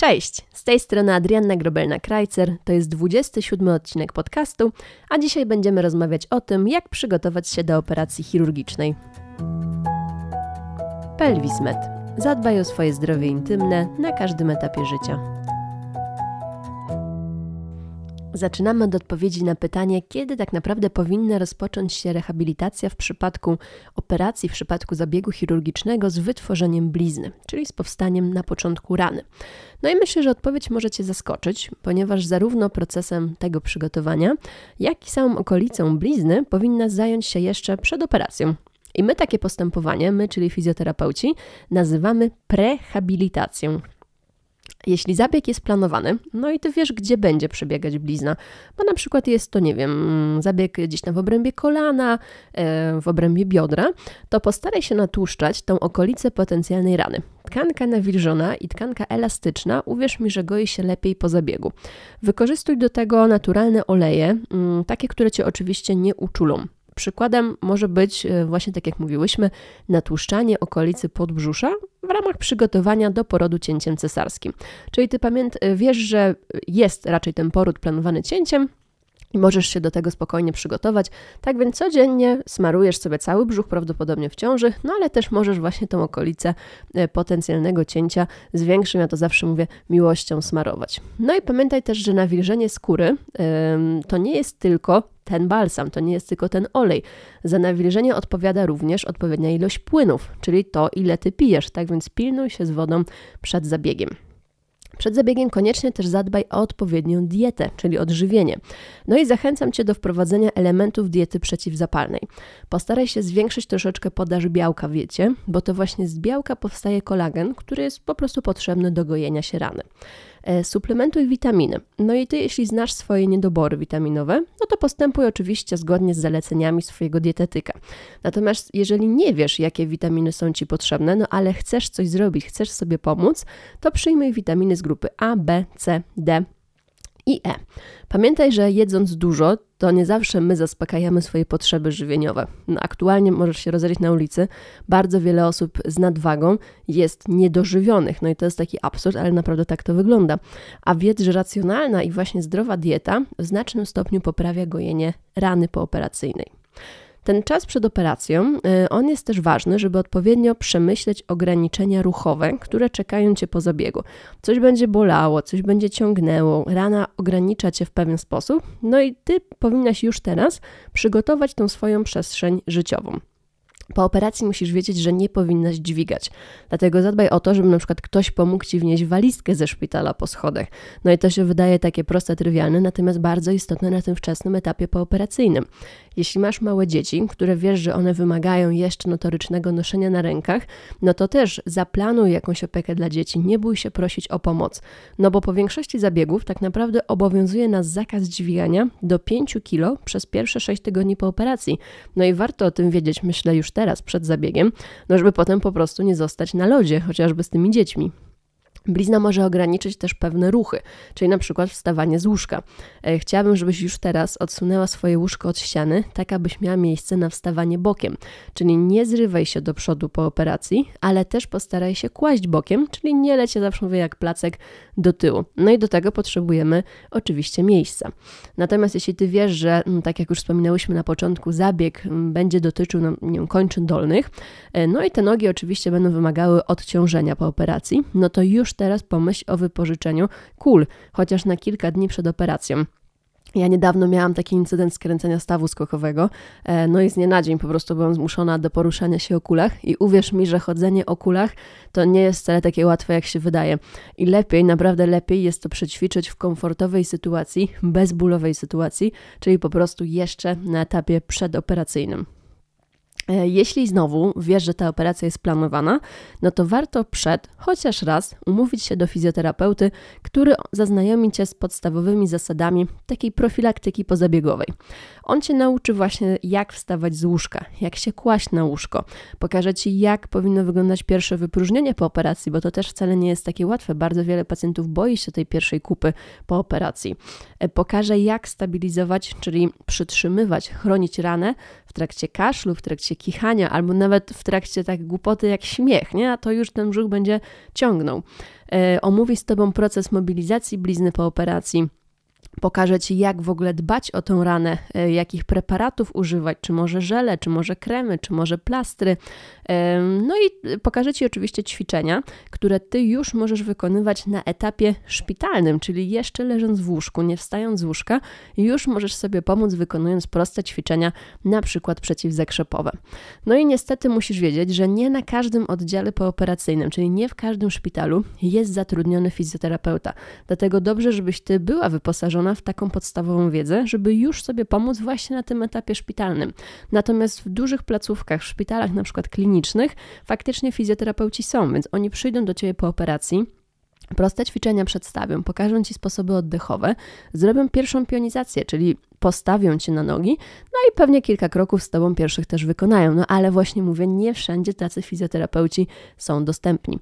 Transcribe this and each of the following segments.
Cześć, z tej strony Adrianna Grobelna-Krajcer, to jest 27 odcinek podcastu, a dzisiaj będziemy rozmawiać o tym, jak przygotować się do operacji chirurgicznej. Pelwismed. Zadbaj o swoje zdrowie intymne na każdym etapie życia. Zaczynamy od odpowiedzi na pytanie, kiedy tak naprawdę powinna rozpocząć się rehabilitacja w przypadku operacji, w przypadku zabiegu chirurgicznego z wytworzeniem blizny, czyli z powstaniem na początku rany. No i myślę, że odpowiedź może Cię zaskoczyć, ponieważ zarówno procesem tego przygotowania, jak i samą okolicą blizny powinna zająć się jeszcze przed operacją. I my takie postępowanie, my, czyli fizjoterapeuci, nazywamy prehabilitacją. Jeśli zabieg jest planowany, no i ty wiesz, gdzie będzie przebiegać blizna, bo na przykład jest to, nie wiem, zabieg gdzieś tam w obrębie kolana, e, w obrębie biodra, to postaraj się natłuszczać tą okolicę potencjalnej rany. Tkanka nawilżona i tkanka elastyczna, uwierz mi, że goi się lepiej po zabiegu. Wykorzystuj do tego naturalne oleje, mm, takie, które cię oczywiście nie uczulą. Przykładem może być e, właśnie tak jak mówiłyśmy, natłuszczanie okolicy podbrzusza w ramach przygotowania do porodu cięciem cesarskim. Czyli ty pamięt, wiesz, że jest raczej ten poród planowany cięciem, i możesz się do tego spokojnie przygotować. Tak więc codziennie smarujesz sobie cały brzuch, prawdopodobnie w ciąży, no ale też możesz właśnie tą okolicę e, potencjalnego cięcia z większym, ja to zawsze mówię, miłością smarować. No i pamiętaj też, że nawilżenie skóry to nie jest tylko ten balsam, to nie jest tylko ten olej. Za nawilżenie odpowiada również odpowiednia ilość płynów, czyli to, ile ty pijesz. Tak więc pilnuj się z wodą przed zabiegiem. Przed zabiegiem koniecznie też zadbaj o odpowiednią dietę, czyli odżywienie. No i zachęcam Cię do wprowadzenia elementów diety przeciwzapalnej. Postaraj się zwiększyć troszeczkę podaż białka w diecie, bo to właśnie z białka powstaje kolagen, który jest po prostu potrzebny do gojenia się rany. E, suplementuj witaminy. No i ty, jeśli znasz swoje niedobory witaminowe, no to postępuj oczywiście zgodnie z zaleceniami swojego dietetyka. Natomiast jeżeli nie wiesz, jakie witaminy są ci potrzebne, no ale chcesz coś zrobić, chcesz sobie pomóc, to przyjmij witaminy z grupy A, B, C, D i E. Pamiętaj, że jedząc dużo, to nie zawsze my zaspokajamy swoje potrzeby żywieniowe. No, aktualnie możesz się rozejrzeć na ulicy, bardzo wiele osób z nadwagą jest niedożywionych. No i to jest taki absurd, ale naprawdę tak to wygląda. A wiedz, że racjonalna i właśnie zdrowa dieta w znacznym stopniu poprawia gojenie rany pooperacyjnej. Ten czas przed operacją, y, on jest też ważny, żeby odpowiednio przemyśleć ograniczenia ruchowe, które czekają Cię po zabiegu. Coś będzie bolało, coś będzie ciągnęło, rana ogranicza Cię w pewien sposób, no i Ty powinnaś już teraz przygotować tą swoją przestrzeń życiową. Po operacji musisz wiedzieć, że nie powinnaś dźwigać. Dlatego zadbaj o to, żeby na przykład ktoś pomógł ci wnieść walizkę ze szpitala po schodach. No i to się wydaje takie proste, trywialne, natomiast bardzo istotne na tym wczesnym etapie pooperacyjnym. Jeśli masz małe dzieci, które wiesz, że one wymagają jeszcze notorycznego noszenia na rękach, no to też zaplanuj jakąś opiekę dla dzieci, nie bój się prosić o pomoc. No bo po większości zabiegów tak naprawdę obowiązuje nas zakaz dźwigania do 5 kg przez pierwsze 6 tygodni po operacji. No i warto o tym wiedzieć, myślę, już teraz, przed zabiegiem, no żeby potem po prostu nie zostać na lodzie, chociażby z tymi dziećmi. Blizna może ograniczyć też pewne ruchy, czyli na przykład wstawanie z łóżka. E, chciałabym, żebyś już teraz odsunęła swoje łóżko od ściany, tak abyś miała miejsce na wstawanie bokiem. Czyli nie zrywaj się do przodu po operacji, ale też postaraj się kłaść bokiem, czyli nie lecie zawsze mówię jak placek do tyłu. No i do tego potrzebujemy oczywiście miejsca. Natomiast jeśli ty wiesz, że mm, tak jak już wspominałyśmy na początku, zabieg mm, będzie dotyczył no, nie wiem, kończyn dolnych, e, no i te nogi oczywiście będą wymagały odciążenia po operacji, no to już teraz pomyśl o wypożyczeniu kul, chociaż na kilka dni przed operacją. Ja niedawno miałam taki incydent skręcenia stawu skokowego, e, no i z dnia na dzień po prostu byłam zmuszona do poruszania się o kulach i uwierz mi, że chodzenie o kulach to nie jest wcale takie łatwe, jak się wydaje. I lepiej, naprawdę lepiej jest to przećwiczyć w komfortowej sytuacji, bezbólowej sytuacji, czyli po prostu jeszcze na etapie przedoperacyjnym. E, jeśli znowu wiesz, że ta operacja jest planowana, no to warto przed, chociaż raz, umówić się do fizjoterapeuty, który zaznajomi cię z podstawowymi zasadami takiej profilaktyki pozabiegowej. On cię nauczy właśnie, jak wstawać z łóżka, jak się kłaść na łóżko, pokaże ci, jak powinno wyglądać pierwsze wypróżnienie po operacji, bo to też wcale nie jest takie łatwe. Bardzo wiele pacjentów boi się tej pierwszej kupy po operacji. E, pokaże, jak stabilizować, czyli przytrzymywać, chronić ranę w trakcie kaszlu, w trakcie kichania, albo nawet w trakcie tak głupoty jak śmiech, nie? A to już ten brzuch będzie ciągnął. E, omówi z Tobą proces mobilizacji blizny po operacji Pokażę Ci, jak w ogóle dbać o tą ranę, e, jakich preparatów używać, czy może żele, czy może kremy, czy może plastry. No i pokażę Ci oczywiście ćwiczenia, które Ty już możesz wykonywać na etapie szpitalnym, czyli jeszcze leżąc w łóżku, nie wstając z łóżka, już możesz sobie pomóc wykonując proste ćwiczenia, na przykład przeciwzakrzepowe. No i niestety musisz wiedzieć, że nie na każdym oddziale pooperacyjnym, czyli nie w każdym szpitalu jest zatrudniony fizjoterapeuta. Dlatego dobrze, żebyś Ty była wyposażona w taką podstawową wiedzę, żeby już sobie pomóc właśnie na tym etapie szpitalnym. Natomiast w dużych placówkach, w szpitalach na przykład klinicznych, faktycznie fizjoterapeuci są, więc oni przyjdą do Ciebie po operacji, Proste ćwiczenia przedstawią, pokażą Ci sposoby oddechowe, zrobią pierwszą pionizację, czyli postawią Cię na nogi, no i pewnie kilka kroków z Tobą pierwszych też wykonają. No ale właśnie mówię, nie wszędzie tacy fizjoterapeuci są dostępni.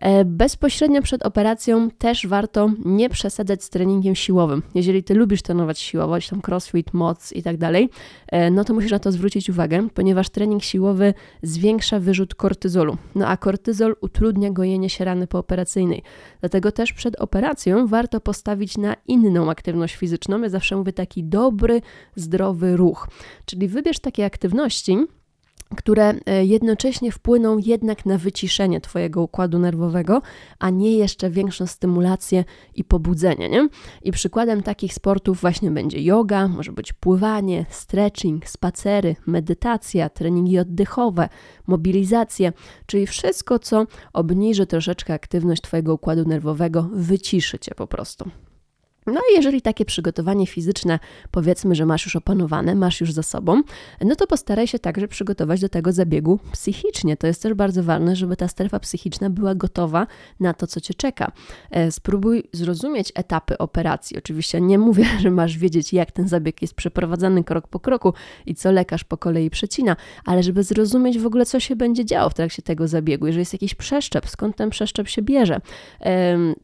E, bezpośrednio przed operacją też warto nie przesadzać z treningiem siłowym. Jeżeli ty lubisz trenować siłowo, tam crossfit, moc i tak dalej, e, no to musisz na to zwrócić uwagę, ponieważ trening siłowy zwiększa wyrzut kortyzolu. No a kortyzol utrudnia gojenie się rany pooperacyjnej. Dlatego też przed operacją warto postawić na inną aktywność fizyczną. Ja zawsze mówię taki dobry, zdrowy ruch. Czyli wybierz takie aktywności, które e, jednocześnie wpłyną jednak na wyciszenie Twojego układu nerwowego, a nie jeszcze większą stymulację i pobudzenie. Nie? I przykładem takich sportów właśnie będzie yoga, może być pływanie, stretching, spacery, medytacja, treningi oddechowe, mobilizacje, czyli wszystko, co obniży troszeczkę aktywność Twojego układu nerwowego, wyciszy Cię po prostu. No i jeżeli takie przygotowanie fizyczne, powiedzmy, że masz już opanowane, masz już za sobą, no to postaraj się także przygotować do tego zabiegu psychicznie. To jest też bardzo ważne, żeby ta strefa psychiczna była gotowa na to, co cię czeka. E, spróbuj zrozumieć etapy operacji. Oczywiście nie mówię, że masz wiedzieć, jak ten zabieg jest przeprowadzany krok po kroku i co lekarz po kolei przecina, ale żeby zrozumieć w ogóle, co się będzie działo w trakcie tego zabiegu, jeżeli jest jakiś przeszczep, skąd ten przeszczep się bierze,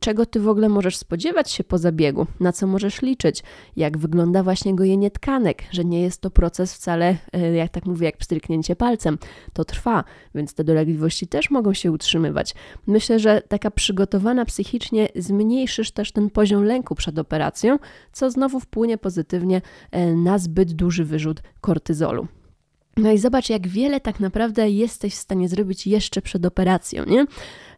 czego ty w ogóle możesz spodziewać się po zabiegu na co możesz liczyć, jak wygląda właśnie gojenie tkanek, że nie jest to proces wcale, e, jak tak mówię, jak pstryknięcie palcem. To trwa, więc te dolegliwości też mogą się utrzymywać. Myślę, że taka przygotowana psychicznie zmniejszysz też ten poziom lęku przed operacją, co znowu wpłynie pozytywnie e, na zbyt duży wyrzut kortyzolu. No i zobacz, jak wiele tak naprawdę jesteś w stanie zrobić jeszcze przed operacją, nie?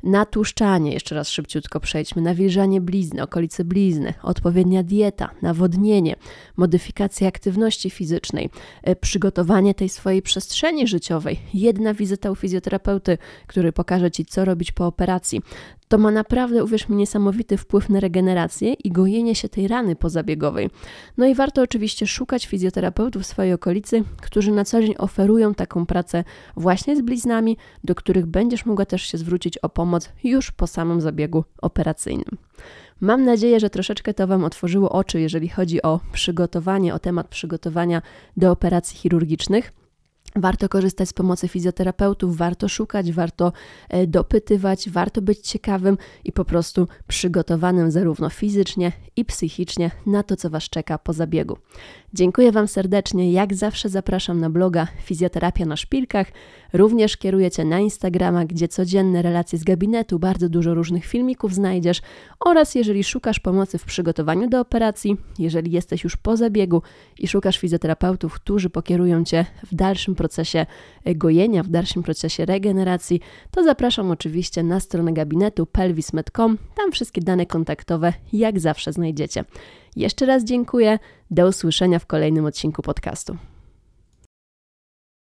Natłuszczanie, jeszcze raz szybciutko przejdźmy, nawilżanie blizny, okolice blizny, odpowiednia dieta, nawodnienie, modyfikacja aktywności fizycznej, e, przygotowanie tej swojej przestrzeni życiowej, jedna wizyta u fizjoterapeuty, który pokaże Ci, co robić po operacji. To ma naprawdę, uwierz mi, niesamowity wpływ na regenerację i gojenie się tej rany pozabiegowej. No i warto oczywiście szukać fizjoterapeutów w swojej okolicy, którzy na co dzień oferują taką pracę właśnie z bliznami, do których będziesz mogła też się zwrócić o pomoc pomoc już po samym zabiegu operacyjnym. Mam nadzieję, że troszeczkę to Wam otworzyło oczy, jeżeli chodzi o przygotowanie, o temat przygotowania do operacji chirurgicznych. Warto korzystać z pomocy fizjoterapeutów, warto szukać, warto e, dopytywać, warto być ciekawym i po prostu przygotowanym zarówno fizycznie i psychicznie na to, co Was czeka po zabiegu. Dziękuję Wam serdecznie. Jak zawsze zapraszam na bloga Fizjoterapia na Szpilkach. Również kieruję Cię na Instagrama, gdzie codzienne relacje z gabinetu, bardzo dużo różnych filmików znajdziesz. Oraz jeżeli szukasz pomocy w przygotowaniu do operacji, jeżeli jesteś już po zabiegu i szukasz fizjoterapeutów, którzy pokierują Cię w dalszym procesie gojenia, w dalszym procesie regeneracji, to zapraszam oczywiście na stronę gabinetu pelvis.com. Tam wszystkie dane kontaktowe, jak zawsze, znajdziecie. Jeszcze raz dziękuję. Do usłyszenia w kolejnym odcinku podcastu.